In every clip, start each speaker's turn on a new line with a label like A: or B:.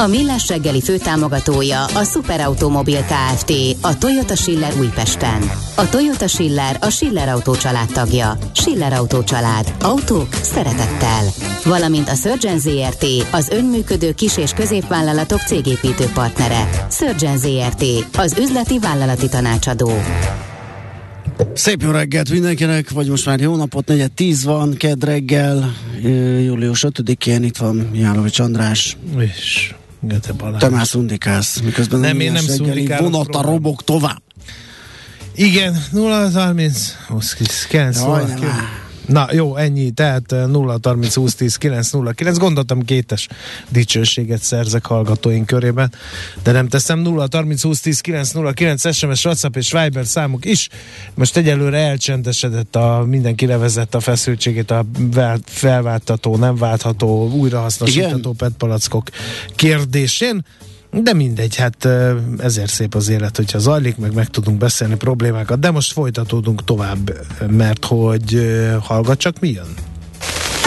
A: A Millás reggeli főtámogatója a Superautomobil KFT, a Toyota Schiller Újpesten. A Toyota Schiller a Schiller Autó család tagja. Schiller Autó család. Autók szeretettel. Valamint a Surgeon ZRT, az önműködő kis- és középvállalatok cégépítő partnere. Surgeon ZRT, az üzleti vállalati tanácsadó.
B: Szép jó reggelt mindenkinek, vagy most már jó napot, negyed tíz van, kedd reggel, július 5-én itt van Jánovics András.
C: És Gete Balázs.
B: Te már szundikász, miközben
C: nem, én nem szundikálok.
B: Vonata robog tovább.
C: Igen, 0 30 20 9 Jaj, 0, Na jó, ennyi, tehát 0 30 20 10 9 0 9. Gondoltam kétes dicsőséget szerzek hallgatóink körében, de nem teszem 0 30 20 10 9 0 9 SMS, WhatsApp és Viber számuk is. Most egyelőre elcsendesedett a mindenki levezett a feszültségét a felváltató, nem váltható, újrahasznosítható petpalackok kérdésén. De mindegy, hát ezért szép az élet, hogyha zajlik, meg meg tudunk beszélni problémákat, de most folytatódunk tovább, mert hogy hallgat csak mi jön?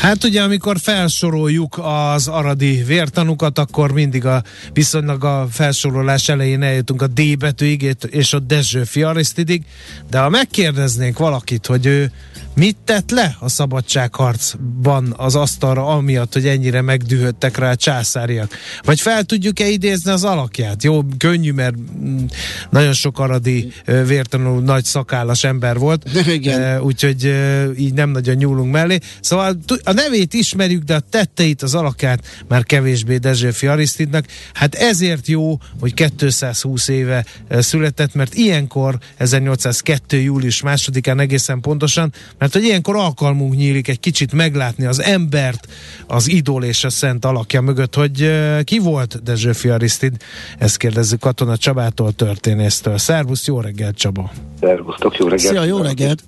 C: Hát ugye, amikor felsoroljuk az aradi vértanukat, akkor mindig a viszonylag a felsorolás elején eljutunk a D betűig és a Dezső Arisztidig, de ha megkérdeznénk valakit, hogy ő Mit tett le a szabadságharcban az asztalra, amiatt, hogy ennyire megdühöttek rá a császáriak? Vagy fel tudjuk-e idézni az alakját? Jó, könnyű, mert mm, nagyon sok aradi vértanul nagy szakállas ember volt,
B: Igen.
C: úgyhogy így nem nagyon nyúlunk mellé. Szóval a nevét ismerjük, de a tetteit, az alakját már kevésbé Dezsőfi Arisztidnak. Hát ezért jó, hogy 220 éve született, mert ilyenkor 1802. július másodikán egészen pontosan mert hogy ilyenkor alkalmunk nyílik egy kicsit meglátni az embert, az idól és a szent alakja mögött, hogy uh, ki volt Dezsőfi Arisztid? Ezt kérdezzük Katona Csabától, történésztől. Szervusz, jó reggelt Csaba!
D: Szervusztok, jó reggelt!
B: Szia, jó reggelt!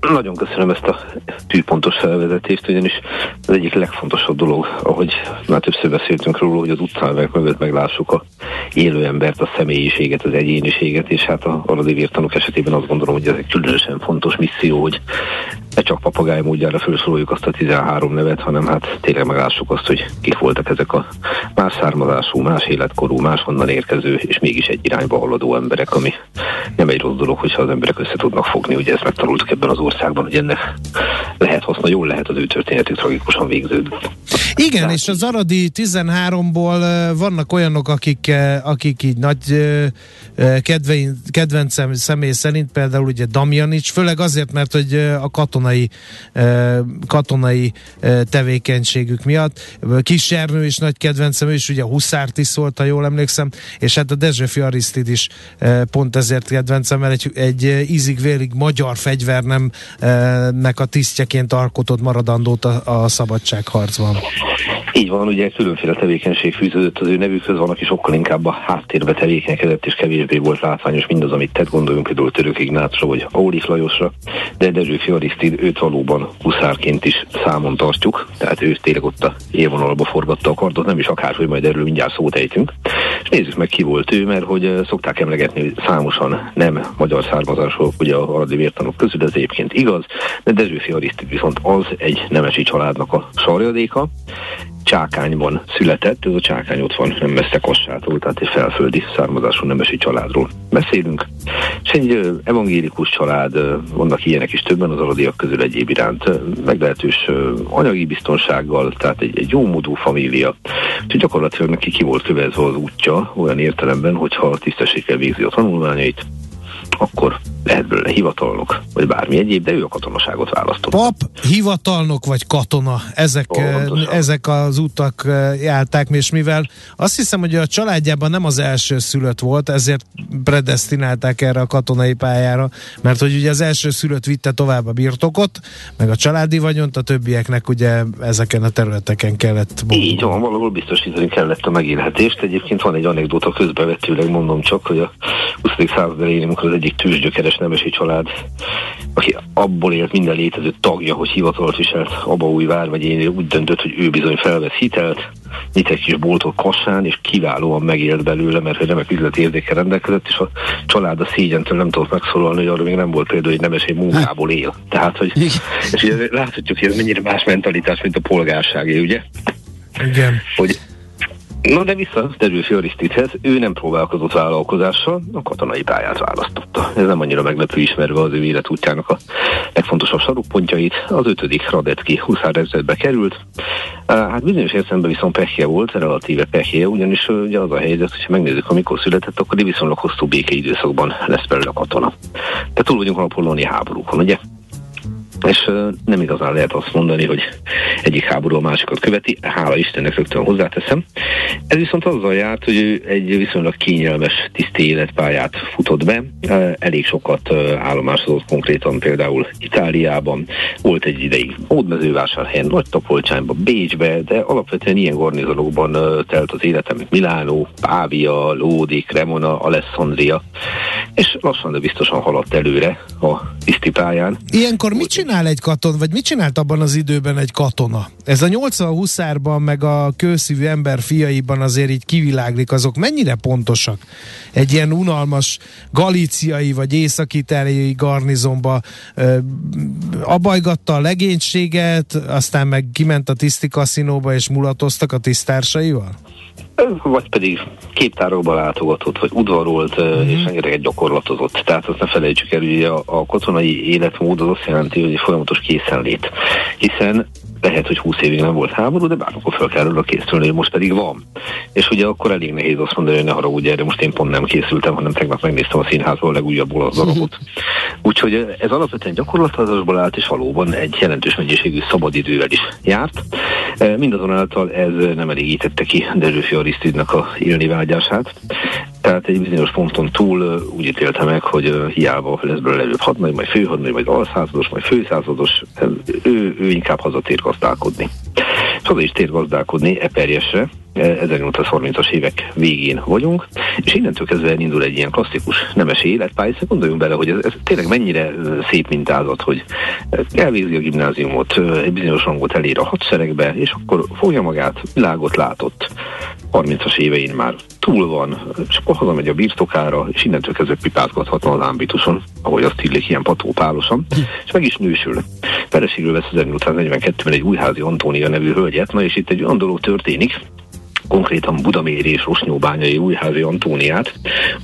D: Nagyon köszönöm ezt a tűpontos felvezetést, ugyanis az egyik legfontosabb dolog, ahogy már többször beszéltünk róla, hogy az utcánvek mögött meglássuk a élő embert, a személyiséget, az egyéniséget, és hát a aradi vértanúk esetében azt gondolom, hogy ez egy különösen fontos misszió, hogy ne csak papagáj módjára felsoroljuk azt a 13 nevet, hanem hát tényleg meglássuk azt, hogy kik voltak ezek a más származású, más életkorú, máshonnan érkező, és mégis egy irányba haladó emberek, ami nem egy rossz dolog, hogyha az emberek össze tudnak fogni, ugye ezt megtanultuk ebben az országban, hogy ennek lehet haszna, jól lehet az ő történetük tragikusan végződött.
C: Igen, Tehát, és az Aradi 13-ból vannak olyanok, akik, akik így nagy kedvein, kedvencem személy szerint, például ugye Damjanics, főleg azért, mert hogy a katonai, katonai tevékenységük miatt. Kis Ernő is nagy kedvencem, ő is ugye Huszárt is szólt, ha jól emlékszem, és hát a Dezsőfi Arisztid is pont ezért kedvencem, mert egy, egy ízig-vérig magyar fegyvernemnek a tisztjeként alkotott maradandót a, a szabadságharcban.
D: Így van, ugye különféle tevékenység fűződött az ő nevükhöz, van, aki sokkal inkább a háttérbe tevékenykedett, és kevésbé volt látványos mindaz, amit tett, gondoljunk például Török Ignácsra, vagy Aulik Lajosra, de Dezső Arisztid, őt valóban huszárként is számon tartjuk, tehát ő tényleg ott a élvonalba forgatta a kardot, nem is akár, hogy majd erről mindjárt szót ejtünk. És nézzük meg, ki volt ő, mert hogy szokták emlegetni, hogy számosan nem magyar származások, ugye a aradi vértanok közül, ez egyébként igaz, de Dezső Arisztid viszont az egy nemesi családnak a sarjadéka, Csákányban született, ez a Csákány ott van, nem messze Kossától, tehát egy felföldi származású nemesi családról beszélünk. És egy evangélikus család, vannak ilyenek is többen az aradiak közül egyéb iránt, meglehetős anyagi biztonsággal, tehát egy, egy jó módú família. Úgyhogy gyakorlatilag neki ki volt kövezve az útja olyan értelemben, hogyha tisztességgel végzi a tanulmányait, akkor lehet belőle hivatalnok, vagy bármi egyéb, de ő a katonaságot választott.
C: Pap, hivatalnok vagy katona, ezek, Pontosan. ezek az utak járták, és mivel azt hiszem, hogy a családjában nem az első szülött volt, ezért predestinálták erre a katonai pályára, mert hogy ugye az első szülött vitte tovább a birtokot, meg a családi vagyont, a többieknek ugye ezeken a területeken kellett
D: boldogulni. Így van, valahol biztosítani kellett a megélhetést. Egyébként van egy anekdóta közbevetőleg, mondom csak, hogy a 20. század elején, amikor az egyik tűzsgyökeres nemesi család, aki abból élt minden létező tagja, hogy hivatalt viselt vár, vagy én úgy döntött, hogy ő bizony felvesz hitelt, nyit egy kis boltot Kassán, és kiválóan megélt belőle, mert hogy remek üzleti érzéke rendelkezett, és a család a szégyentől nem tudott megszólalni, hogy arra még nem volt például, hogy nemes egy munkából él. Tehát, hogy és ugye láthatjuk, hogy ez mennyire más mentalitás, mint a polgárságé, ugye?
C: Igen.
D: Hogy Na de vissza Dezső Arisztidhez, ő nem próbálkozott vállalkozással, a katonai pályát választotta. Ez nem annyira meglepő ismerve az ő életútjának a legfontosabb sarokpontjait. Az ötödik Radecki huszárezredbe került. Hát bizonyos értelemben viszont pehje volt, relatíve pehje, ugyanis ugye az a helyzet, hogyha megnézzük, amikor született, akkor viszonylag hosszú békeidőszakban lesz belőle katona. Tehát túl vagyunk a polóni háborúkon, ugye? És nem igazán lehet azt mondani, hogy egyik háború a másikat követi, hála Istennek rögtön hozzáteszem. Ez viszont azzal járt, hogy egy viszonylag kényelmes tiszti életpályát futott be, elég sokat állomásozott konkrétan például Itáliában, volt egy ideig Ódmezővásárhelyen, Nagy Tapolcsányban, Bécsbe, de alapvetően ilyen garnizonokban telt az életem, Milánó, Pávia, Lódi, Cremona, Alessandria, és lassan, de biztosan haladt előre a tiszti pályán.
C: Ilyenkor mit csinál csinál egy katon, vagy mit csinált abban az időben egy katona? Ez a 80 huszárban, meg a kőszívű ember fiaiban azért így kiviláglik, azok mennyire pontosak? Egy ilyen unalmas galíciai vagy északi garnizonba ö, abajgatta a legénységet, aztán meg kiment a tiszti kaszinóba és mulatoztak a tisztársaival?
D: Vagy pedig képtárokba látogatott, vagy udvarolt, mm-hmm. és rengeteget gyakorlatozott. Tehát azt ne felejtsük el, hogy a, a katonai életmód az azt jelenti, hogy folyamatos készenlét. Hiszen lehet, hogy 20 évig nem volt háború, de bármikor fel kell róla készülni, most pedig van. És ugye akkor elég nehéz azt mondani, hogy ne haragudj erre, most én pont nem készültem, hanem tegnap megnéztem a színházból a legújabbból az darabot. Úgyhogy ez alapvetően gyakorlatozásból állt, és valóban egy jelentős mennyiségű szabadidővel is járt. Mindazonáltal ez nem elégítette ki Dezsőfi Arisztidnak a élni vágyását. Tehát egy bizonyos ponton túl úgy ítélte meg, hogy hiába lesz belőle előbb hadnagy, majd főhadnagy, majd alszázados, majd főszázados, ő, ő inkább hazatér gazdálkodni. És haza is tér gazdálkodni Eperjesre, 1830-as évek végén vagyunk, és innentől kezdve indul egy ilyen klasszikus nemesi életpálya, szóval gondoljunk bele, hogy ez, ez tényleg mennyire szép mintázat, hogy elvégzi a gimnáziumot, egy bizonyos rangot elér a hadseregbe, és akkor fogja magát, világot látott, 30-as évein már túl van, és akkor hazamegy a birtokára, és innentől kezdve pipázgathatna az ámbituson, ahogy azt illik ilyen patópálosan, és meg is nősül. Feleségül vesz 1842-ben egy újházi Antónia nevű hölgyet, na és itt egy olyan dolog történik, konkrétan Budaméri és Rosnyóbányai újházi Antóniát,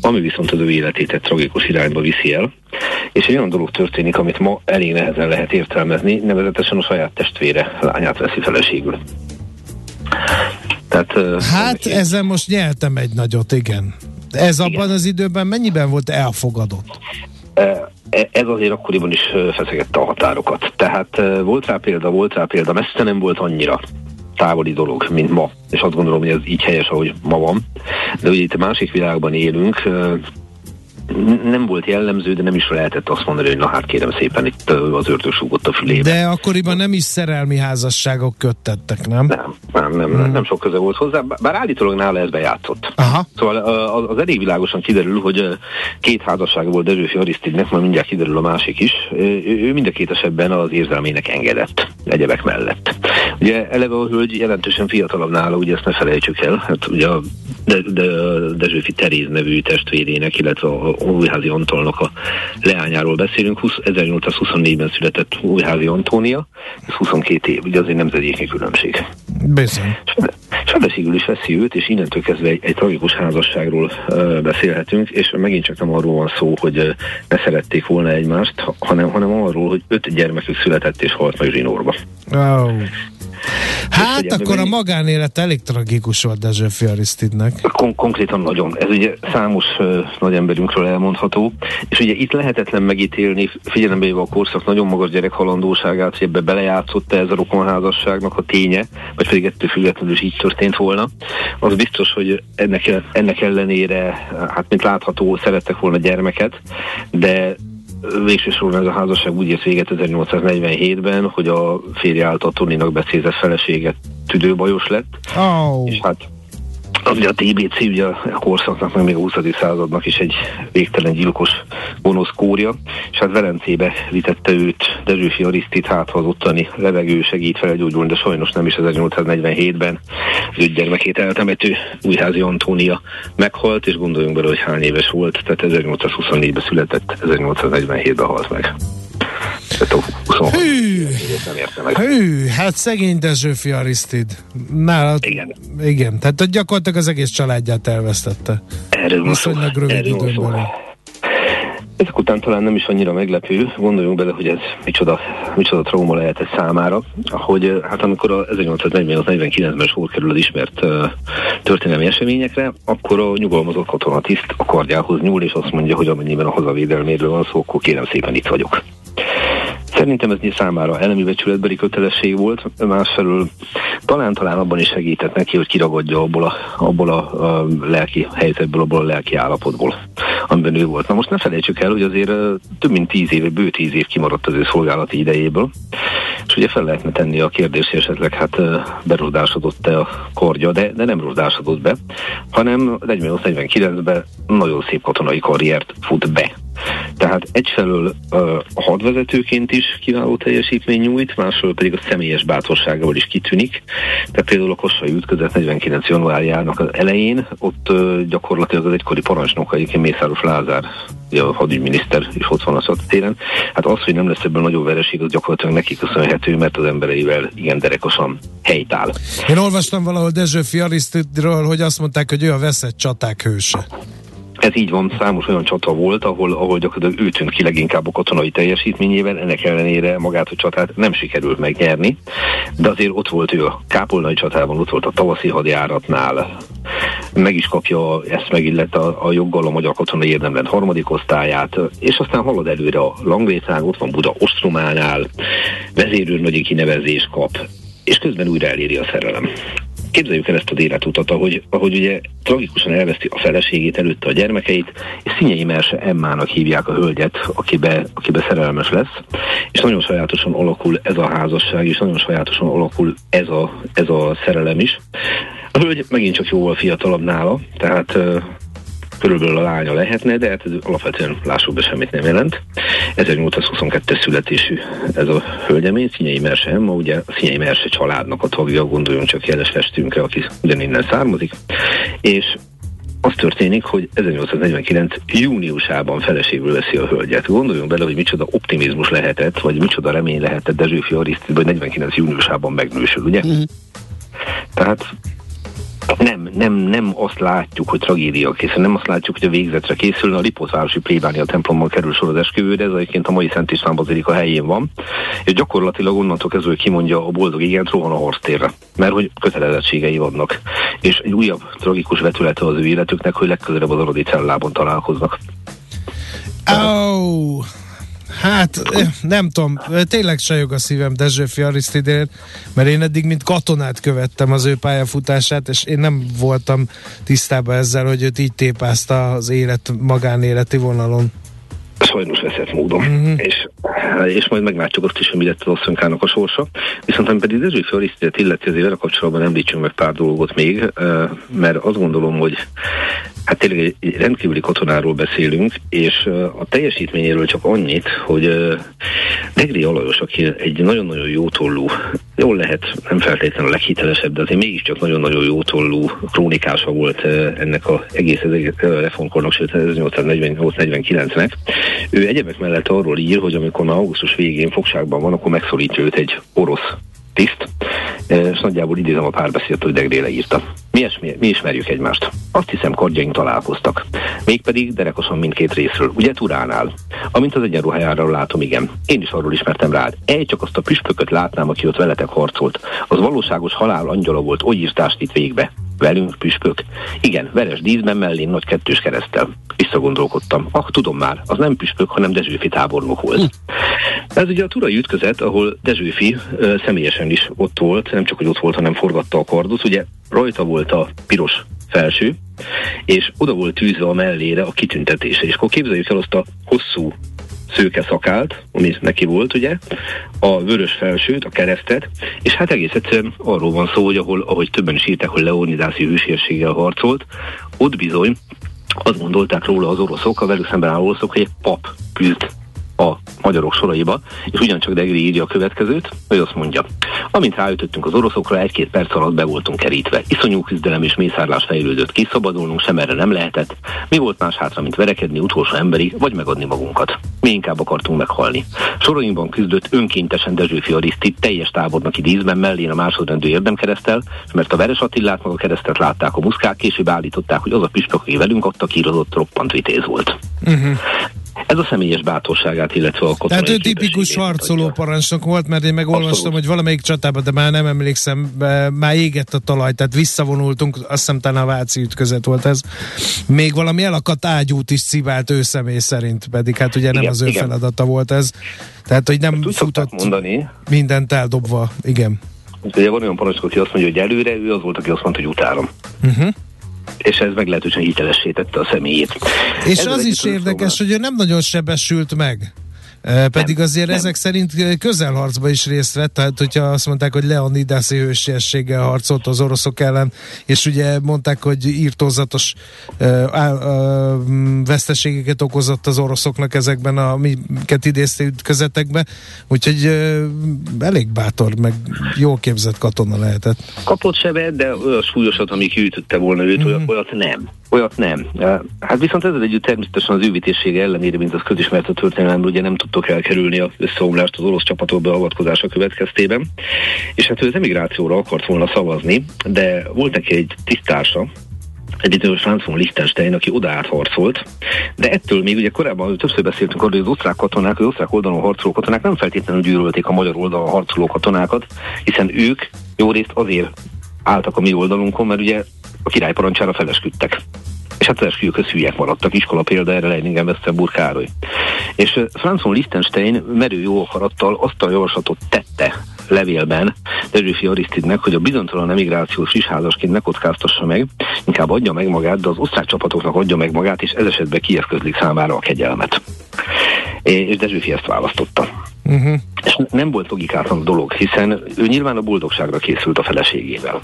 D: ami viszont az ő életét egy tragikus irányba viszi el. És egy olyan dolog történik, amit ma elég nehezen lehet értelmezni, nevezetesen a saját testvére lányát veszi feleségül.
C: Tehát, hát uh, ezzel most nyertem egy nagyot, igen. Ez igen. abban az időben mennyiben volt elfogadott?
D: E, ez azért akkoriban is feszegette a határokat. Tehát volt rá példa, volt rá példa, messze nem volt annyira távoli dolog, mint ma. És azt gondolom, hogy ez így helyes, ahogy ma van. De ugye itt másik világban élünk, nem volt jellemző, de nem is lehetett azt mondani, hogy na hát kérem szépen, itt az ördög a fülébe.
C: De akkoriban nem is szerelmi házasságok köttettek, nem?
D: Nem, nem, nem, hmm. nem sok köze volt hozzá, bár állítólag nála ez bejátszott.
C: Aha.
D: Szóval az elég világosan kiderül, hogy két házassága volt Dezsőfi Arisztidnek, majd mindjárt kiderül a másik is. Ő mind a két esetben az érzelmének engedett, egyebek mellett. Ugye eleve a hölgy jelentősen fiatalabb nála, ugye ezt ne felejtsük el, hát ugye a de, de, Dezsőfi Teréz nevű testvérének, illetve a Újházi Antolnak a leányáról beszélünk. 20, 1824-ben született Újházi Antónia, ez 22 év, ugye azért nemzedéknyi különbség.
C: Bizony.
D: Feleségül is veszi őt, és innentől kezdve egy, egy tragikus házasságról uh, beszélhetünk, és megint csak nem arról van szó, hogy uh, ne szerették volna egymást, hanem, hanem arról, hogy öt gyermekük született és halt meg zsinórba.
C: Oh. Hát, akkor a magánélet elég tragikus volt Dezső Fiarisztidnek.
D: Kon- konkrétan nagyon. Ez ugye számos uh, nagy emberünkről elmondható, és ugye itt lehetetlen megítélni, figyelembe a korszak nagyon magas gyerekhalandóságát, hogy ebbe belejátszott ez a rokonházasságnak a ténye, vagy pedig ettől függetlenül is így történt volna. Az biztos, hogy ennek, ennek ellenére, hát mint látható, szerettek volna gyermeket, de végső soron ez a házasság úgy ért véget 1847-ben, hogy a férje által Toninak becézett feleséget tüdőbajos lett.
C: Oh.
D: És hát az ugye a TBC ugye a korszaknak, meg még a 20. századnak is egy végtelen gyilkos gonosz kórja, és hát Velencébe vitette őt Dezsőfi Arisztit, hát az ottani levegő segít felgyógyulni, de sajnos nem is 1847-ben az öt gyermekét eltemető Újházi Antónia meghalt, és gondoljunk bele, hogy hány éves volt, tehát 1824-ben született, 1847-ben halt meg.
C: Hű, hű, hát szegény Dezsőfi Arisztid. Nálad,
D: igen.
C: igen. Tehát gyakorlatilag az egész családját elvesztette.
D: Erről van szó.
C: rövid időben.
D: Ezek után talán nem is annyira meglepő, gondoljunk bele, hogy ez micsoda, micsoda trauma lehet ez számára, hogy hát amikor a 1848-49-ben sor kerül az ismert történelmi eseményekre, akkor a nyugalmazott katonatiszt a kardjához nyúl, és azt mondja, hogy amennyiben a hazavédelméről van szó, akkor kérem szépen itt vagyok. Szerintem ez számára elemi becsületbeli kötelesség volt, másfelől talán-talán abban is segített neki, hogy kiragadja abból a, abból a, a lelki helyzetből, abból a lelki állapotból, amiben ő volt. Na most ne felejtsük el, hogy azért több mint tíz év, bő tíz év kimaradt az ő szolgálati idejéből, és ugye fel lehetne tenni a kérdést, hogy esetleg hát berúdásodott-e a kordja, de, de nem rúdásodott be, hanem 48-49-ben nagyon szép katonai karriert fut be. Tehát egyfelől a hadvezetőként is kiváló teljesítmény nyújt, másfelől pedig a személyes bátorságával is kitűnik. Tehát például a Kossai ütközet 49. januárjának az elején, ott gyakorlatilag az egykori parancsnok, egyébként Mészáros Lázár, a hadügyminiszter is ott van a téren. Hát az, hogy nem lesz ebből nagyobb vereség, az gyakorlatilag neki köszönhető, mert az embereivel igen derekosan helytáll.
C: Én olvastam valahol Dezső Fiarisztidről, hogy azt mondták, hogy ő a veszett csaták hőse.
D: Ez így van, számos olyan csata volt, ahol, ahol gyakorlatilag ő tűnt ki leginkább a katonai teljesítményével, ennek ellenére magát a csatát nem sikerült megnyerni, de azért ott volt ő a kápolnai csatában, ott volt a tavaszi hadjáratnál, meg is kapja ezt megillet a, a joggal a magyar katonai érdemlen harmadik osztályát, és aztán halad előre a Langvécán, ott van Buda Ostrománál, vezérőrnagyi kinevezés kap, és közben újra eléri a szerelem képzeljük el ezt az életutat, ahogy, ahogy ugye tragikusan elveszti a feleségét, előtte a gyermekeit, és Szinyei Merse Emmának hívják a hölgyet, akibe, akibe szerelmes lesz, és nagyon sajátosan alakul ez a házasság, és nagyon sajátosan alakul ez a, ez a szerelem is. A hölgy megint csak jóval fiatalabb nála, tehát körülbelül a lánya lehetne, de hát ez alapvetően lássuk be semmit nem jelent. 1822 születésű ez a hölgyemény, Szinyei Merse Emma, ugye a Szinyei Merse családnak a tagja, gondoljunk csak jeles festünkre, aki ugyaninnen származik, és az történik, hogy 1849. júniusában feleségül veszi a hölgyet. Gondoljunk bele, hogy micsoda optimizmus lehetett, vagy micsoda remény lehetett Dezsőfi Arisztid, hogy 49. júniusában megnősül, ugye? Mm-hmm. Tehát nem, nem, nem azt látjuk, hogy tragédia készül, nem azt látjuk, hogy a végzetre készül. A Lipótvárosi plébánia templomban kerül sor az esküvőre, ez egyébként a mai Szent István Bazilika helyén van, és gyakorlatilag onnantól kezdve kimondja a boldog igent, rohan a horsztérre, mert hogy kötelezettségei vannak. És egy újabb tragikus vetülete az ő életüknek, hogy legközelebb az Aradi cellában találkoznak.
C: Oh. Hát nem tudom, tényleg se jog a szívem Dezsőfi Arisztidért, mert én eddig mint katonát követtem az ő pályafutását, és én nem voltam tisztában ezzel, hogy őt így tépázta az élet, magánéleti vonalon.
D: Sajnos veszett módon. Uh-huh. És, és majd meglátjuk azt is, hogy mi lett az asszonykának a sorsa. Viszont ami pedig Dezsőfi Arisztidért illeti, azért vele kapcsolatban említsünk meg pár dolgot még, mert azt gondolom, hogy Hát tényleg egy rendkívüli katonáról beszélünk, és a teljesítményéről csak annyit, hogy Negri Alajos, aki egy nagyon-nagyon jó tollú, jól lehet, nem feltétlenül a leghitelesebb, de azért mégiscsak nagyon-nagyon jó tollú krónikása volt ennek a egész reformkornak, sőt 1848-49-nek. Ő egyebek mellett arról ír, hogy amikor már augusztus végén fogságban van, akkor megszorítja őt egy orosz tiszt, és nagyjából idézem a párbeszédet, hogy Degré leírta. Mi, ismer, mi ismerjük egymást. Azt hiszem, kardjaink találkoztak. Mégpedig derekosan mindkét részről. Ugye Turánál. Amint az egyenruhájáról látom, igen. Én is arról ismertem rád. Egy csak azt a püspököt látnám, aki ott veletek harcolt. Az valóságos halál angyala volt, oly írtást itt végbe. Velünk, püspök? Igen, veres díszben mellén nagy kettős keresztel. Visszagondolkodtam. Ah, tudom már, az nem püspök, hanem Dezsőfi tábornok volt. Hm. Ez ugye a turai ütközet, ahol Dezsőfi ö, személyesen is ott volt, nem csak, hogy ott volt, hanem forgatta a kardot. Ugye rajta volt a piros felső, és oda volt tűzve a mellére a kitüntetése. És akkor képzeljük el azt a hosszú szőke szakált, ami neki volt, ugye, a vörös felsőt, a keresztet, és hát egész egyszerűen arról van szó, hogy ahol, ahogy többen is írták, hogy Leonidászi hűségséggel harcolt, ott bizony azt gondolták róla az oroszok, a velük szemben álló oroszok, hogy egy pap küzd a magyarok soraiba, és ugyancsak Degri írja a következőt, hogy azt mondja, amint ráütöttünk az oroszokra, egy-két perc alatt be voltunk kerítve. Iszonyú küzdelem és mészárlás fejlődött ki, szabadulnunk sem erre nem lehetett. Mi volt más hátra, mint verekedni utolsó emberi, vagy megadni magunkat. Mi inkább akartunk meghalni. Sorainkban küzdött önkéntesen Dezsőfi Ariszti teljes tábornoki díszben mellén a másodrendű érdemkeresztel, mert a Veres Attillát meg a keresztet látták a muszkák, később állították, hogy az a püspök, aki velünk adta, írozott, roppant vitéz volt. Uh-huh. Ez a személyes bátorságát, illetve a
C: katonai Tehát ő tipikus harcoló parancsnok volt, mert én megolvastam, Abszolút. hogy valamelyik csatában, de már nem emlékszem, már égett a talaj, tehát visszavonultunk, azt hiszem talán a Váci ütközet volt ez. Még valami elakadt ágyút is civált ő személy szerint, pedig hát ugye nem igen, az ő igen. feladata volt ez. Tehát, hogy nem futott mondani. mindent eldobva, igen.
D: Ugye van olyan parancsnok, aki azt mondja, hogy előre, ő az volt, aki azt mondta, hogy utálom. Uh-huh és ez meglehetősen hitelessé tette a személyét.
C: És ez az is érdekes, hogy ő nem nagyon sebesült meg. Pedig nem, azért nem. ezek szerint közelharcba is részt vett, tehát hogyha azt mondták, hogy Leonidászi hősiességgel harcolt az oroszok ellen, és ugye mondták, hogy írtózatos veszteségeket okozott az oroszoknak ezekben a miket idézte ütközetekbe, úgyhogy elég bátor, meg jól képzett katona lehetett.
D: Kapott sebet, de olyan súlyosat, ami kiütötte volna őt, mm. olyat nem. Olyat nem. Hát viszont ezzel együtt természetesen az ő ellenére, mint az közismert a történelemben, ugye nem tudtok elkerülni a összeomlást az orosz csapatok beavatkozása következtében. És hát ő az emigrációra akart volna szavazni, de volt neki egy tisztársa, egy bizonyos Franz Liechtenstein, aki oda átharcolt, de ettől még ugye korábban többször beszéltünk arról, hogy az osztrák katonák, az osztrák oldalon harcoló katonák nem feltétlenül gyűlölték a magyar oldalon harcoló katonákat, hiszen ők jó részt azért álltak a mi oldalunkon, mert ugye a király parancsára felesküdtek. És hát az esküjükhöz hülyek maradtak. Iskola példa erre Leiningen Westerburg Károly. És Franz von Liechtenstein merő jó akarattal azt a javaslatot tette levélben Dezsőfi Arisztidnek, hogy a bizonytalan emigrációs isházasként ne kockáztassa meg, inkább adja meg magát, de az osztrák csapatoknak adja meg magát, és ez esetben Kiev közlik számára a kegyelmet. És Dezsőfi ezt választotta. Uh-huh. És nem volt logikátlan a dolog, hiszen ő nyilván a boldogságra készült a feleségével.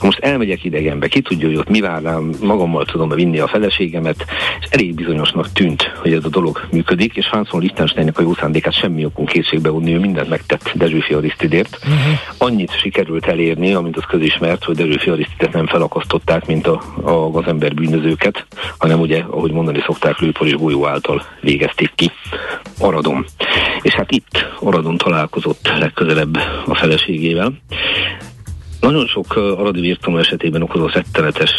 D: Most elmegyek idegenbe, ki tudja, hogy ott mi vár rám, magammal tudom vinni a feleségemet, és elég bizonyosnak tűnt, hogy ez a dolog működik, és Hanson Lichtensteinnek a jó szándékát semmi okunk kétségbe unni, ő mindent megtett Dezsőfi Arisztidért. Uh-huh. Annyit sikerült elérni, amint az közismert, hogy Dezsőfi Arisztidet nem felakasztották, mint a, a gazember bűnözőket, hanem ugye, ahogy mondani szokták, lőpor és golyó által végezték ki. Aradom. És hát itt Aradon találkozott legközelebb a feleségével. Nagyon sok aradi virtum esetében okozott rettenetes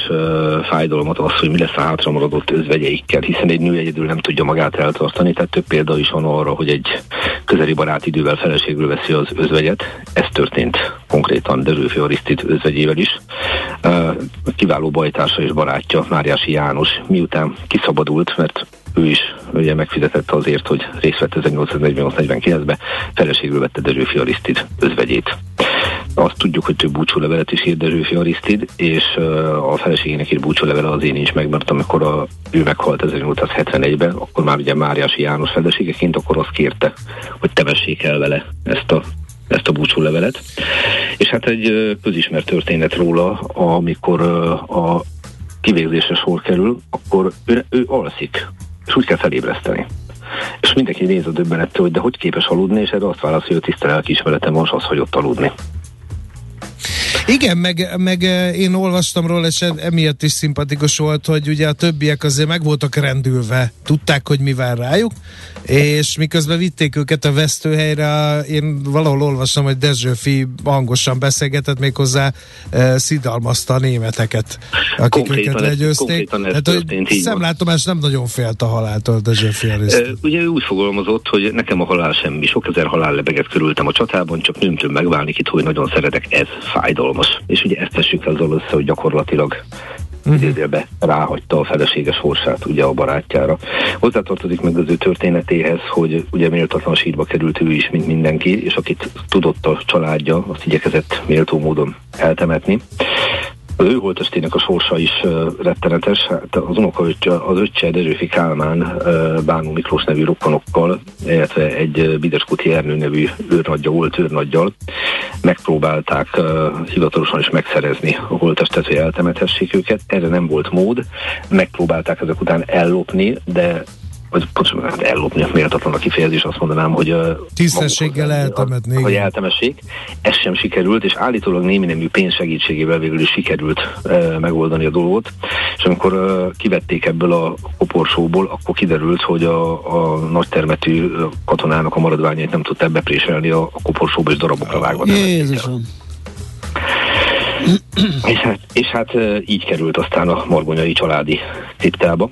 D: fájdalmat az, hogy mi lesz a hátramaradott özvegyeikkel, hiszen egy nő egyedül nem tudja magát eltartani, tehát több példa is van arra, hogy egy közeli barát idővel feleségről veszi az özvegyet. Ez történt konkrétan Dezsőfi Arisztit özvegyével is. Kiváló bajtársa és barátja Máriási János miután kiszabadult, mert ő is ugye megfizetette azért, hogy részt vett 1848-49-ben, feleségül vette Dezsőfi Arisztid özvegyét. Azt tudjuk, hogy több búcsúlevelet is írt Dezsőfi Arisztid, és a feleségének írt búcsúlevele az én is meg, mert amikor a, ő meghalt 1871-ben, akkor már ugye Máriási János feleségeként, akkor azt kérte, hogy temessék el vele ezt a ezt a búcsúlevelet. És hát egy közismert történet róla, amikor a kivégzésre sor kerül, akkor ő, ő alszik és úgy kell felébreszteni. És mindenki néz a döbbenettől, hogy de hogy képes aludni, és erre azt válaszolja, hogy tiszta lelkiismeretem most az, hogy ott aludni.
C: Igen, meg, meg én olvastam róla, és emiatt is szimpatikus volt, hogy ugye a többiek azért meg voltak rendülve, tudták, hogy mi vár rájuk, és miközben vitték őket a vesztőhelyre, én valahol olvastam, hogy Dezsőfi hangosan beszélgetett méghozzá e, szidalmazta a németeket, akik konkrétan őket legyőzték. Hát, hogy szemlátomás nem nagyon félt a haláltól Dezsőfi e,
D: Ugye ő úgy fogalmazott, hogy nekem a halál semmi, sok ezer halál lebeget körültem a csatában, csak nem tudom megválni itt, hogy nagyon szeretek, ez fájdalmas. És ugye ezt tessük azzal össze, hogy gyakorlatilag uh-huh. idézőbe ráhagyta a feleséges sorsát ugye a barátjára. Hozzátartozik meg az ő történetéhez, hogy ugye méltatlan sírba került ő is, mint mindenki, és akit tudott a családja, azt igyekezett méltó módon eltemetni. Az ő holtestének a sorsa is uh, rettenetes. Hát az unoka az öccse Dezsőfi Kálmán uh, Bánó Miklós nevű rokkanokkal, illetve egy uh, Bideskuti Ernő nevű őrnagyja volt őrnaggyal megpróbálták uh, hivatalosan is megszerezni a holtestet, hogy eltemethessék őket. Erre nem volt mód. Megpróbálták ezek után ellopni, de vagy pontosan hát ellopni, méltatlan a kifejezés, azt mondanám, hogy
C: tisztességgel eltemetni.
D: Hogy eltemessék. Ez sem sikerült, és állítólag némi nemű pénz segítségével végül is sikerült uh, megoldani a dolgot. És amikor uh, kivették ebből a koporsóból, akkor kiderült, hogy a, a nagytermetű katonának a maradványait nem tudta bepréselni a, a koporsóba, és darabokra vágva.
B: Jézusom!
D: és hát, és hát így került aztán a margonyai családi kriptába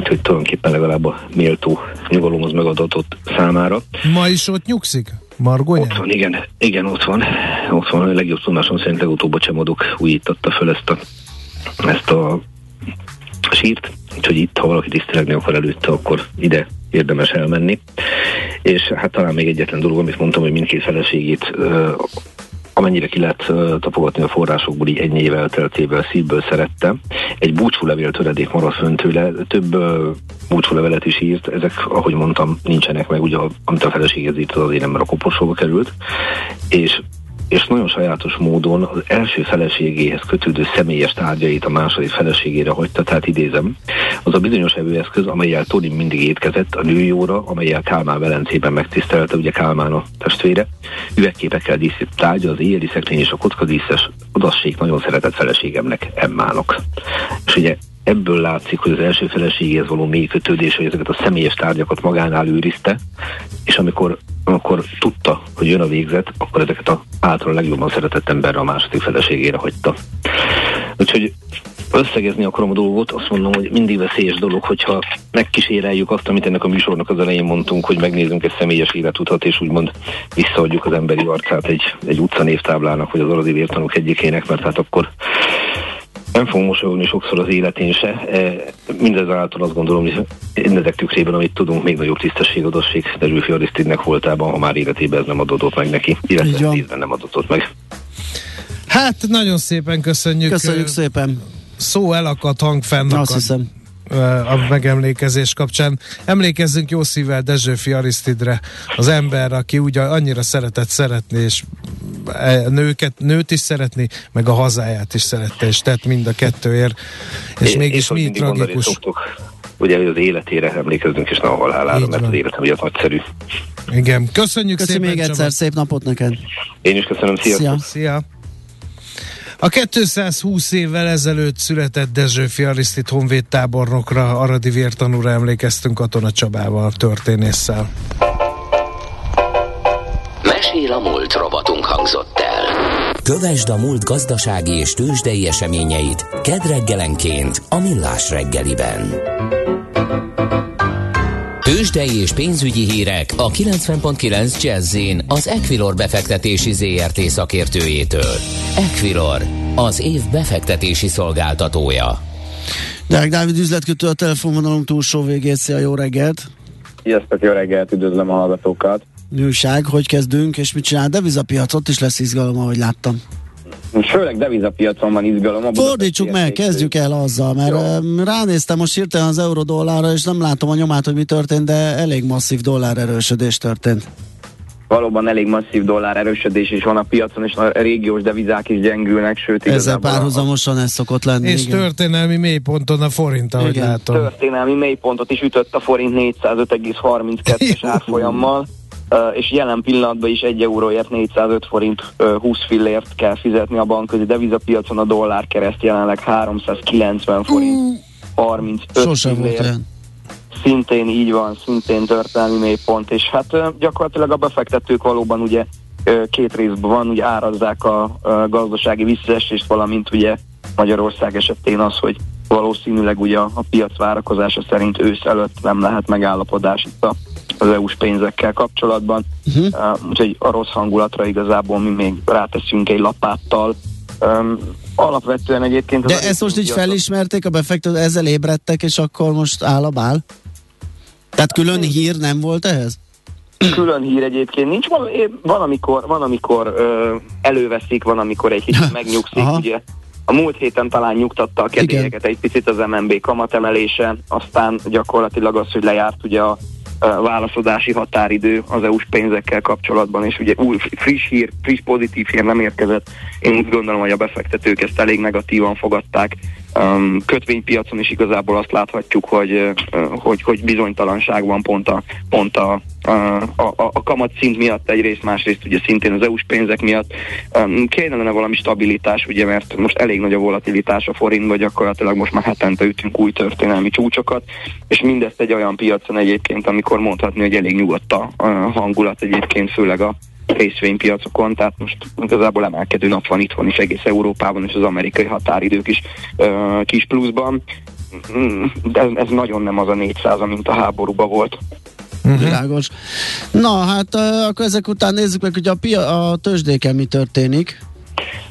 D: úgyhogy tulajdonképpen legalább a méltó nyugalomhoz megadatott számára.
C: Ma is ott nyugszik? Margonya?
D: Ott van, igen, igen, ott van. Ott van, a legjobb tudásom szerint legutóbb a csemadok újította föl ezt a, ezt a sírt, úgyhogy itt, ha valaki tisztelegni akar előtte, akkor ide érdemes elmenni. És hát talán még egyetlen dolog, amit mondtam, hogy mindkét feleségét amennyire ki lehet tapogatni a forrásokból, így ennyi év elteltével szívből szerette. Egy búcsúlevél töredék maradt fönn tőle, több búcsúlevelet is írt, ezek, ahogy mondtam, nincsenek meg, ugye, amit a feleséghez írt, az azért nem, mert a koporsóba került, és és nagyon sajátos módon az első feleségéhez kötődő személyes tárgyait a második feleségére hagyta, tehát idézem, az a bizonyos evőeszköz, amelyel Tony mindig étkezett a nőjóra, amelyel Kálmán Velencében megtisztelte, ugye Kálmán a testvére, üvegképekkel díszít tárgya, az éjjeli szekrény és a kockadíszes. Odassék nagyon szeretett feleségemnek, Emmának. És ugye ebből látszik, hogy az első feleségéhez való mély kötődés, hogy ezeket a személyes tárgyakat magánál őrizte, és amikor, amikor tudta, hogy jön a végzet, akkor ezeket a által legjobban szeretett emberre a második feleségére hagyta. Úgyhogy összegezni akarom a dolgot, azt mondom, hogy mindig veszélyes dolog, hogyha megkíséreljük azt, amit ennek a műsornak az elején mondtunk, hogy megnézzünk egy személyes életutat, és úgymond visszaadjuk az emberi arcát egy, egy utca névtáblának, vagy az aradi vértanúk egyikének, mert hát akkor nem fogunk mosolyogni sokszor az életén se. E, mindezáltal azt gondolom, hogy ezek tükrében, amit tudunk, még nagyobb tisztességadosság Derülfi Arisztidnek voltában, ha már életében ez nem adódott meg neki, illetve nem adott meg.
C: Hát nagyon szépen köszönjük.
B: Köszönjük szépen.
C: Szó elakadt, hang fennakadt.
B: Azt hiszem
C: a megemlékezés kapcsán. Emlékezzünk jó szívvel Dezsőfi Arisztidre, az ember, aki úgy annyira szeretett szeretni, és e, nőket, nőt is szeretni, meg a hazáját is szerette, és tett mind a kettőért, és é, mégis mi tragikus. Szoktuk,
D: ugye az életére emlékezzünk, és nem a halálára, mert az életem ugye nagyszerű.
C: Igen, köszönjük
B: Köszönjük
C: szépen.
B: még egyszer, szép napot neked.
D: Én is köszönöm, szia.
C: Szia. szia. A 220 évvel ezelőtt született Dezsőfi Arisztit honvéd tábornokra, Aradi vértanúra emlékeztünk Katona Csabával, történésszel.
E: Mesél a múlt robotunk hangzott el. Kövesd a múlt gazdasági és tőzsdei eseményeit kedreggelenként a Millás reggeliben. Tőzsdei és pénzügyi hírek a 90.9 jazz az Equilor befektetési ZRT szakértőjétől. Equilor, az év befektetési szolgáltatója.
B: Deák Dávid üzletkötő a telefonvonalunk túlsó végét. Szia, jó reggelt!
F: Sziasztok, jó reggelt, üdvözlöm a hallgatókat!
B: Nőság, hogy kezdünk, és mit csinál? Devizapiacot is lesz izgalom, ahogy láttam.
F: Főleg devizapiacon van izgalom.
B: Fordítsuk meg, kezdjük el azzal, mert Jó. ránéztem most hirtelen az eurodollára, és nem látom a nyomát, hogy mi történt, de elég masszív dollár erősödés történt.
F: Valóban elég masszív dollár erősödés is van a piacon, és a régiós devizák is gyengülnek, sőt
B: Ezzel párhuzamosan ez szokott lenni.
C: És igen. történelmi mélyponton a forint, ahogy igen. látom.
F: Történelmi mélypontot is ütött a forint 405,32-es árfolyammal és jelen pillanatban is 1 euróért 405 forint 20 fillért kell fizetni a bankközi devizapiacon, a dollár kereszt jelenleg 390 forint 35
B: Sosem volt olyan.
F: Szintén így van, szintén történelmi mélypont, és hát gyakorlatilag a befektetők valóban ugye két részben van, ugye árazzák a, gazdasági visszaesést, valamint ugye Magyarország esetén az, hogy valószínűleg ugye a, a piac várakozása szerint ősz előtt nem lehet megállapodás itt a, az EU-s pénzekkel kapcsolatban. Uh-huh. Uh, úgyhogy a rossz hangulatra igazából mi még ráteszünk egy lapáttal. Um, alapvetően egyébként...
B: De ezt most így felismerték a befektetők, ezzel ébredtek, és akkor most áll a bál? Tehát külön hír nem volt ehhez?
F: külön hír egyébként nincs. Van, van amikor, van, amikor ö, előveszik, van, amikor egy kicsit megnyugszik. Ugye a múlt héten talán nyugtatta a kedélyeket egy picit az MNB kamatemelése, aztán gyakorlatilag az, hogy lejárt ugye a válaszodási határidő az EU-s pénzekkel kapcsolatban, és ugye új friss hír, friss pozitív hír nem érkezett. Én úgy gondolom, hogy a befektetők ezt elég negatívan fogadták. Um, kötvénypiacon is igazából azt láthatjuk, hogy, hogy, hogy bizonytalanság van pont a, pont a, a, a, a kamat szint miatt egyrészt, másrészt ugye szintén az EU-s pénzek miatt. Um, kellene valami stabilitás, ugye, mert most elég nagy a volatilitás a forintban, gyakorlatilag most már hetente ütünk új történelmi csúcsokat, és mindezt egy olyan piacon egyébként, amikor mondhatni, hogy elég nyugodt a hangulat egyébként, főleg a részvénypiacokon, tehát most igazából emelkedő nap van itthon is egész Európában, és az amerikai határidők is uh, kis pluszban. De ez, ez nagyon nem az a 400, mint a háborúban volt.
B: Uh-huh. Na hát akkor ezek után nézzük meg, hogy a, pia- a tőzsdéken mi történik.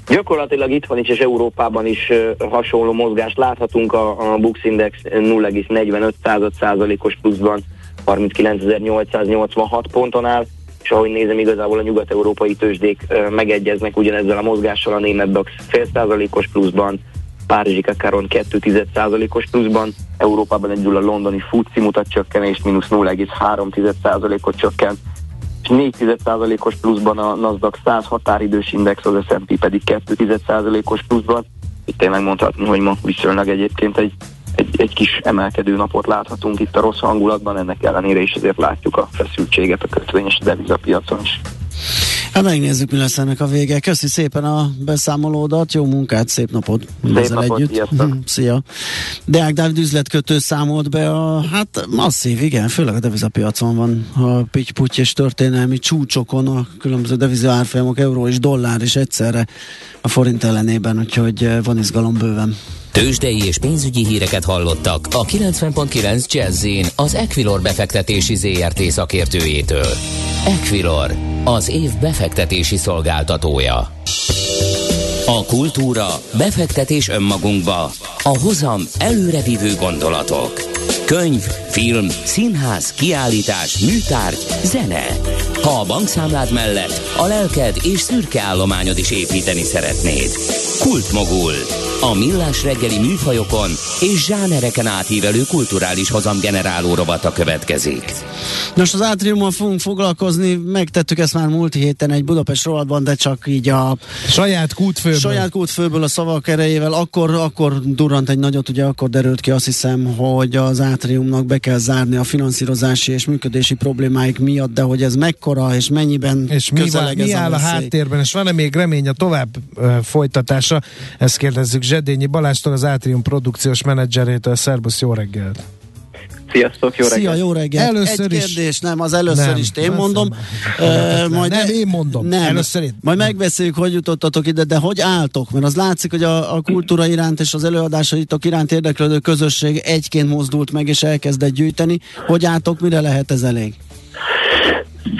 F: Gyakorlatilag itt van is, és Európában is hasonló mozgást láthatunk. A, a Bux Index 0,45 százalékos pluszban 39.886 ponton áll és ahogy nézem, igazából a nyugat-európai tőzsdék megegyeznek ugyanezzel a mozgással, a német DAX fél százalékos pluszban, Párizsi Kakaron 2 százalékos pluszban, Európában egyedül a londoni FUCI mutat csökkenést, mínusz 0,3 százalékot csökkent, és 4 százalékos pluszban a Nasdaq 100 határidős index, az S&P pedig 2 százalékos pluszban. Itt tényleg mondhatni, hogy ma viszonylag egyébként egy egy, egy kis emelkedő napot láthatunk itt a rossz hangulatban, ennek ellenére is azért látjuk a feszültséget a kötvényes devizapiacon is.
B: Hát megnézzük, mi lesz ennek a vége. Köszi szépen a beszámolódat, jó munkát, szép napot
F: napot, együtt. Sziasztok.
B: Szia. Deák Dávid üzletkötő számolt be a, hát masszív, igen, főleg a devizapiacon van a pitty és történelmi csúcsokon a különböző deviza árfolyamok, euró és dollár is egyszerre a forint ellenében, úgyhogy eh, van izgalom bőven.
E: Tőzsdei és pénzügyi híreket hallottak a 90.9 jazz az Equilor befektetési ZRT szakértőjétől. Equilor, az év befektetési szolgáltatója. A kultúra, befektetés önmagunkba, a hozam előrevívő gondolatok. Könyv, film, színház, kiállítás, műtárgy, zene. Ha a bankszámlád mellett a lelked és szürke állományod is építeni szeretnéd. Kultmogul. A millás reggeli műfajokon és zsánereken átívelő kulturális hozamgeneráló rovata következik.
B: Nos, az átriummal fogunk foglalkozni, megtettük ezt már múlt héten egy Budapest rovatban, de csak így a
C: saját kútfőből.
B: Saját kútfőből a szavak erejével, akkor, akkor durrant egy nagyot, ugye akkor derült ki azt hiszem, hogy az átriumnak be kell zárni a finanszírozási és működési problémáik miatt, de hogy ez mekkora és mennyiben
C: és mi, van, mi áll a, a háttérben, és van-e még remény a tovább uh, folytatása? Ezt kérdezzük Zsedényi Balástól, az Átrium produkciós menedzserétől. Szerbusz, jó reggelt!
F: Sziasztok, jó reggelt!
B: Szia, jó reggelt!
C: Először
B: Egy
C: is.
B: kérdés, nem, az először nem, is én mondom.
C: Uh, majd nem, én mondom. Nem, először én.
B: Majd megbeszéljük, hogy jutottatok ide, de hogy álltok? Mert az látszik, hogy a, a kultúra iránt és az előadásaitok iránt érdeklődő közösség egyként mozdult meg és elkezdett gyűjteni. Hogy álltok, mire lehet ez elég?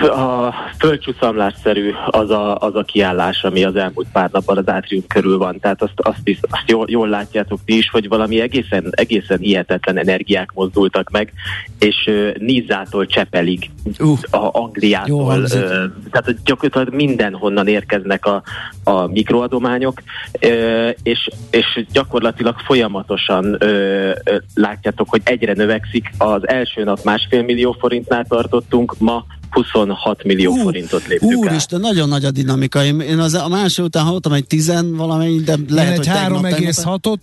G: A földcsúszamlásszerű az a, az a kiállás, ami az elmúlt pár napban az átrium körül van. Tehát azt, azt, is, azt jól, jól látjátok ti is, hogy valami egészen, egészen hihetetlen energiák mozdultak meg, és uh, Nizától Csepelig, uh, a Angliától, uh, tehát gyakorlatilag mindenhonnan érkeznek a, a mikroadományok, uh, és, és gyakorlatilag folyamatosan uh, látjátok, hogy egyre növekszik. Az első nap másfél millió forintnál tartottunk, ma 26 millió uh, forintot léptük
B: Úristen, nagyon nagy a dinamika. Én, én az, a másik után hallottam egy 10 valamennyi, de lehet,
C: hogy 3,6-ot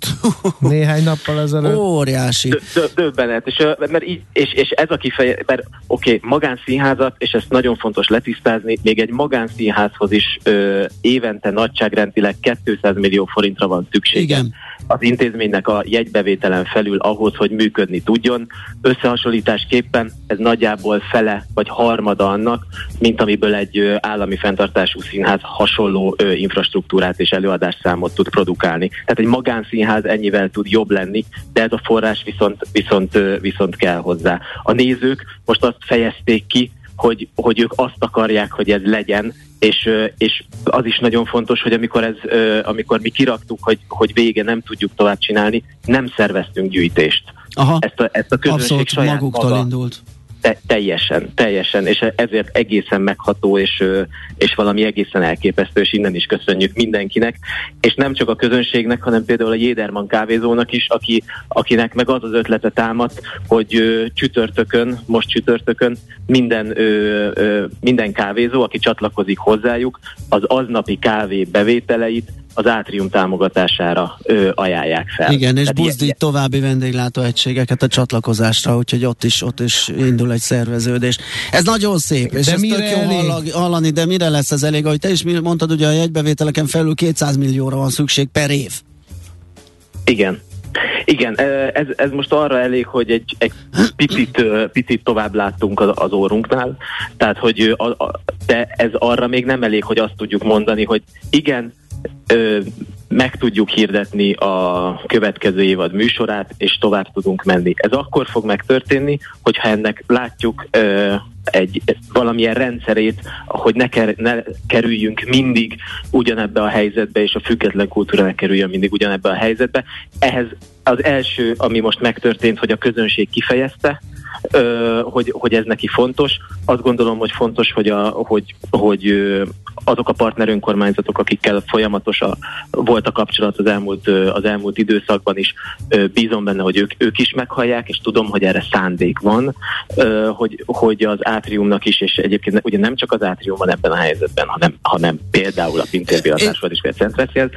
C: néhány nappal ezelőtt.
B: Óriási.
G: Döbbenet, és, mert így, és, és ez a kifeje, mert oké, okay, magánszínházat, és ezt nagyon fontos letisztázni, még egy magánszínházhoz is ö, évente nagyságrendileg 200 millió forintra van szükség.
B: Igen
G: az intézménynek a jegybevételen felül ahhoz, hogy működni tudjon. Összehasonlításképpen ez nagyjából fele vagy harmada annak, mint amiből egy állami fenntartású színház hasonló infrastruktúrát és előadásszámot tud produkálni. Tehát egy magánszínház ennyivel tud jobb lenni, de ez a forrás viszont, viszont, viszont kell hozzá. A nézők most azt fejezték ki, hogy, hogy ők azt akarják, hogy ez legyen, és, és az is nagyon fontos, hogy amikor, ez, amikor mi kiraktuk, hogy, hogy vége nem tudjuk tovább csinálni, nem szerveztünk gyűjtést.
B: Aha. Ezt a, ezt a közönség Abszolút saját maguktól maga, indult
G: te, teljesen, teljesen, és ezért egészen megható, és, és valami egészen elképesztő, és innen is köszönjük mindenkinek, és nem csak a közönségnek, hanem például a Jéderman kávézónak is, aki, akinek meg az az ötlete támadt, hogy ö, csütörtökön, most csütörtökön minden, ö, ö, minden kávézó, aki csatlakozik hozzájuk, az aznapi kávé bevételeit az átrium támogatására ö, ajánlják fel.
B: Igen, és Tehát buzdít ilyen... további vendéglátóegységeket a csatlakozásra, úgyhogy ott is, ott is indul egy szerveződés. Ez nagyon szép, és de ez tök jó elég? hallani, de mire lesz ez elég? Ahogy te is mondtad, ugye a jegybevételeken felül 200 millióra van szükség per év.
G: Igen, igen, ez, ez most arra elég, hogy egy, egy picit, picit tovább láttunk az, az órunknál, tehát hogy a, a, de ez arra még nem elég, hogy azt tudjuk mondani, hogy igen, ö, meg tudjuk hirdetni a következő évad műsorát, és tovább tudunk menni. Ez akkor fog megtörténni, hogyha ennek látjuk ö, egy valamilyen rendszerét, hogy ne, ker, ne kerüljünk mindig ugyanebbe a helyzetbe, és a független kultúra ne kerüljön mindig ugyanebbe a helyzetbe. Ehhez az első, ami most megtörtént, hogy a közönség kifejezte, hogy, hogy ez neki fontos. Azt gondolom, hogy fontos, hogy, a, hogy, hogy azok a partner önkormányzatok, akikkel folyamatos a, volt a kapcsolat az elmúlt, az elmúlt időszakban is, bízom benne, hogy ők, ők is meghallják, és tudom, hogy erre szándék van, hogy, hogy az átriumnak is, és egyébként ugye nem csak az átrium van ebben a helyzetben, hanem, hanem például a Pintérbélatás vagy is Centreszél,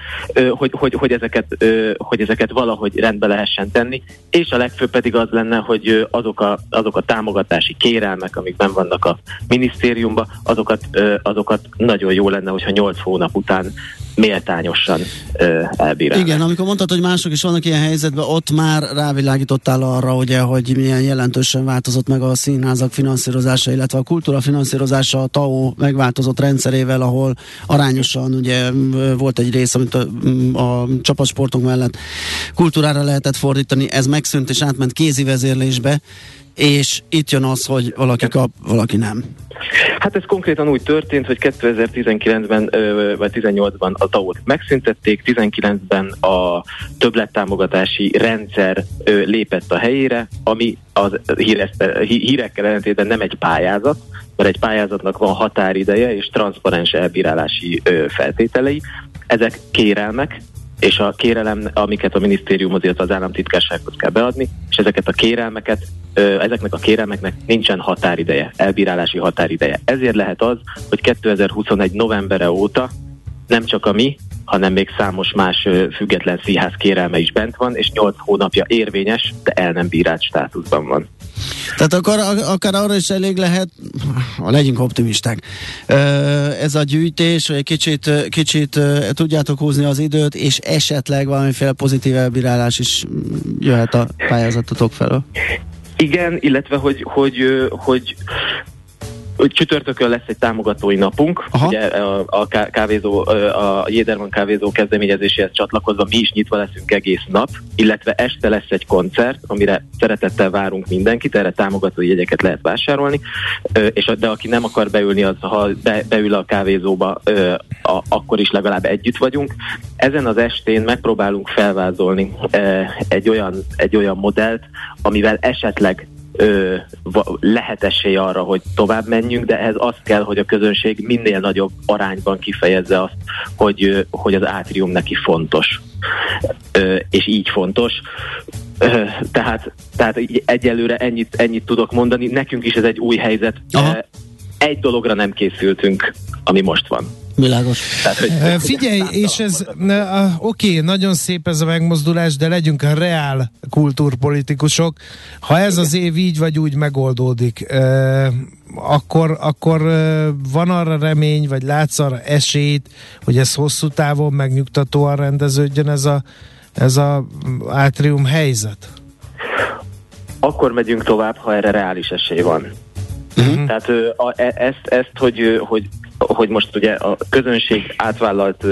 G: hogy, hogy, hogy, ezeket, hogy ezeket valahogy rendbe lehessen tenni, és a legfőbb pedig az lenne, hogy azok a, azok a támogatási kérelmek, amik nem vannak a minisztériumban, azokat, azokat nagyon jó lenne, hogyha 8 hónap után méltányosan elbírálni.
B: Igen, amikor mondtad, hogy mások is vannak ilyen helyzetben, ott már rávilágítottál arra, ugye, hogy milyen jelentősen változott meg a színházak finanszírozása, illetve a kultúra finanszírozása a TAO megváltozott rendszerével, ahol arányosan ugye volt egy rész, amit a, a csapatsportok mellett kultúrára lehetett fordítani, ez megszűnt és átment kézi vezérlésbe, és itt jön az, hogy valaki kap, valaki nem.
G: Hát ez konkrétan úgy történt, hogy 2019-ben vagy 18-ban a tao megszüntették, 19-ben a többlettámogatási rendszer lépett a helyére, ami az hírekkel ellentétben nem egy pályázat, mert egy pályázatnak van határideje és transzparens elbírálási feltételei. Ezek kérelmek, és a kérelem, amiket a minisztériumhoz, illetve az államtitkársághoz kell beadni, és ezeket a kérelmeket, ezeknek a kérelmeknek nincsen határideje, elbírálási határideje. Ezért lehet az, hogy 2021 novembere óta nem csak a mi, hanem még számos más független színház kérelme is bent van, és 8 hónapja érvényes, de el nem bírált státuszban van.
B: Tehát akkor akár arra is elég lehet, legyünk optimisták, ez a gyűjtés, hogy kicsit, kicsit tudjátok húzni az időt, és esetleg valamiféle pozitív elbírálás is jöhet a pályázatotok felől.
G: Igen, illetve hogy, hogy, hogy csütörtökön lesz egy támogatói napunk, Aha. ugye a, a kávézó, a Jéderman kávézó kezdeményezéséhez csatlakozva mi is nyitva leszünk egész nap, illetve este lesz egy koncert, amire szeretettel várunk mindenkit, erre támogatói jegyeket lehet vásárolni, és de aki nem akar beülni, az ha be, beül a kávézóba, a, akkor is legalább együtt vagyunk. Ezen az estén megpróbálunk felvázolni egy olyan, egy olyan modellt, amivel esetleg ö, lehet esély arra, hogy tovább menjünk, de ehhez az kell, hogy a közönség minél nagyobb arányban kifejezze azt, hogy, hogy az átrium neki fontos. Ö, és így fontos. Ö, tehát, tehát egyelőre ennyit, ennyit tudok mondani. Nekünk is ez egy új helyzet. Aha egy dologra nem készültünk, ami most van.
B: Világos.
C: Tehát, hogy Figyelj, és ez oké, okay, nagyon szép ez a megmozdulás, de legyünk a reál kultúrpolitikusok. Ha ez az év így vagy úgy megoldódik, akkor, akkor van arra remény, vagy látsz arra esélyt, hogy ez hosszú távon megnyugtatóan rendeződjön ez a, ez a átrium helyzet?
G: Akkor megyünk tovább, ha erre reális esély van. Uh-huh. Tehát e, ezt, ezt hogy, hogy hogy most ugye a közönség átvállalt,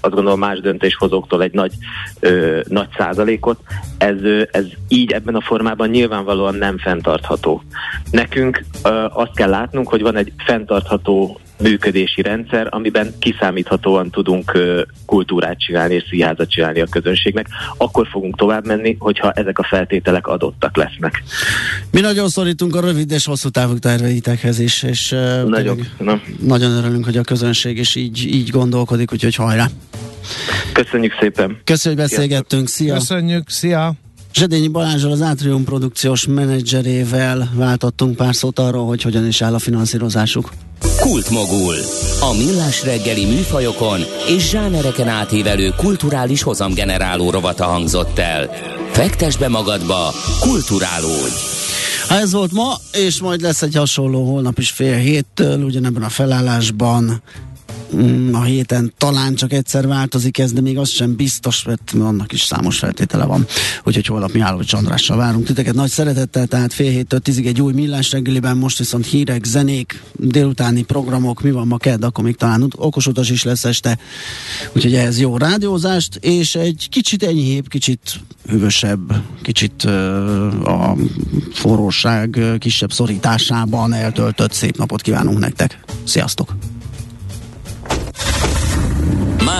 G: azt gondolom más döntéshozóktól egy nagy, ö, nagy százalékot, ez, ez így ebben a formában nyilvánvalóan nem fenntartható. Nekünk ö, azt kell látnunk, hogy van egy fenntartható működési rendszer, amiben kiszámíthatóan tudunk kultúrát csinálni és színházat csinálni a közönségnek, akkor fogunk tovább menni, hogyha ezek a feltételek adottak lesznek.
B: Mi nagyon szorítunk a rövid és hosszú távú terveitekhez is, és
G: nagyon,
B: nagyon örülünk, hogy a közönség is így, így gondolkodik, úgyhogy hajrá!
G: Köszönjük szépen!
B: Köszönjük, hogy beszélgettünk, szia!
C: Köszönjük, szia!
B: Zsedényi Balázsral, az Átrium produkciós menedzserével váltottunk pár szót arról, hogy hogyan is áll a finanszírozásuk.
E: Kultmogul. A millás reggeli műfajokon és zsánereken átívelő kulturális hozamgeneráló rovata hangzott el. Fektes be magadba, kulturálódj!
B: Ez volt ma, és majd lesz egy hasonló holnap is fél héttől, ugyanebben a felállásban a héten talán csak egyszer változik ez, de még az sem biztos, mert annak is számos feltétele van. Úgyhogy holnap mi Mihálovics Andrással várunk titeket nagy szeretettel, tehát fél héttől tízig egy új millás reggeliben, most viszont hírek, zenék, délutáni programok, mi van ma kedd, akkor még talán okos utas is lesz este. Úgyhogy ehhez jó rádiózást, és egy kicsit enyhébb, kicsit hűvösebb, kicsit uh, a forróság kisebb szorításában eltöltött szép napot kívánunk nektek. Sziasztok!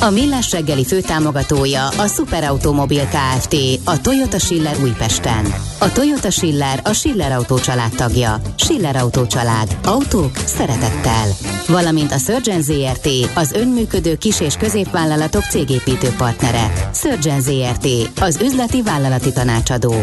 A: A Millás reggeli főtámogatója a Superautomobil KFT, a Toyota Schiller Újpesten. A Toyota Schiller a Schiller Autó család tagja. Schiller Autó család. Autók szeretettel. Valamint a Surgeon ZRT, az önműködő kis- és középvállalatok cégépítő partnere. Surgeon ZRT, az üzleti vállalati tanácsadó.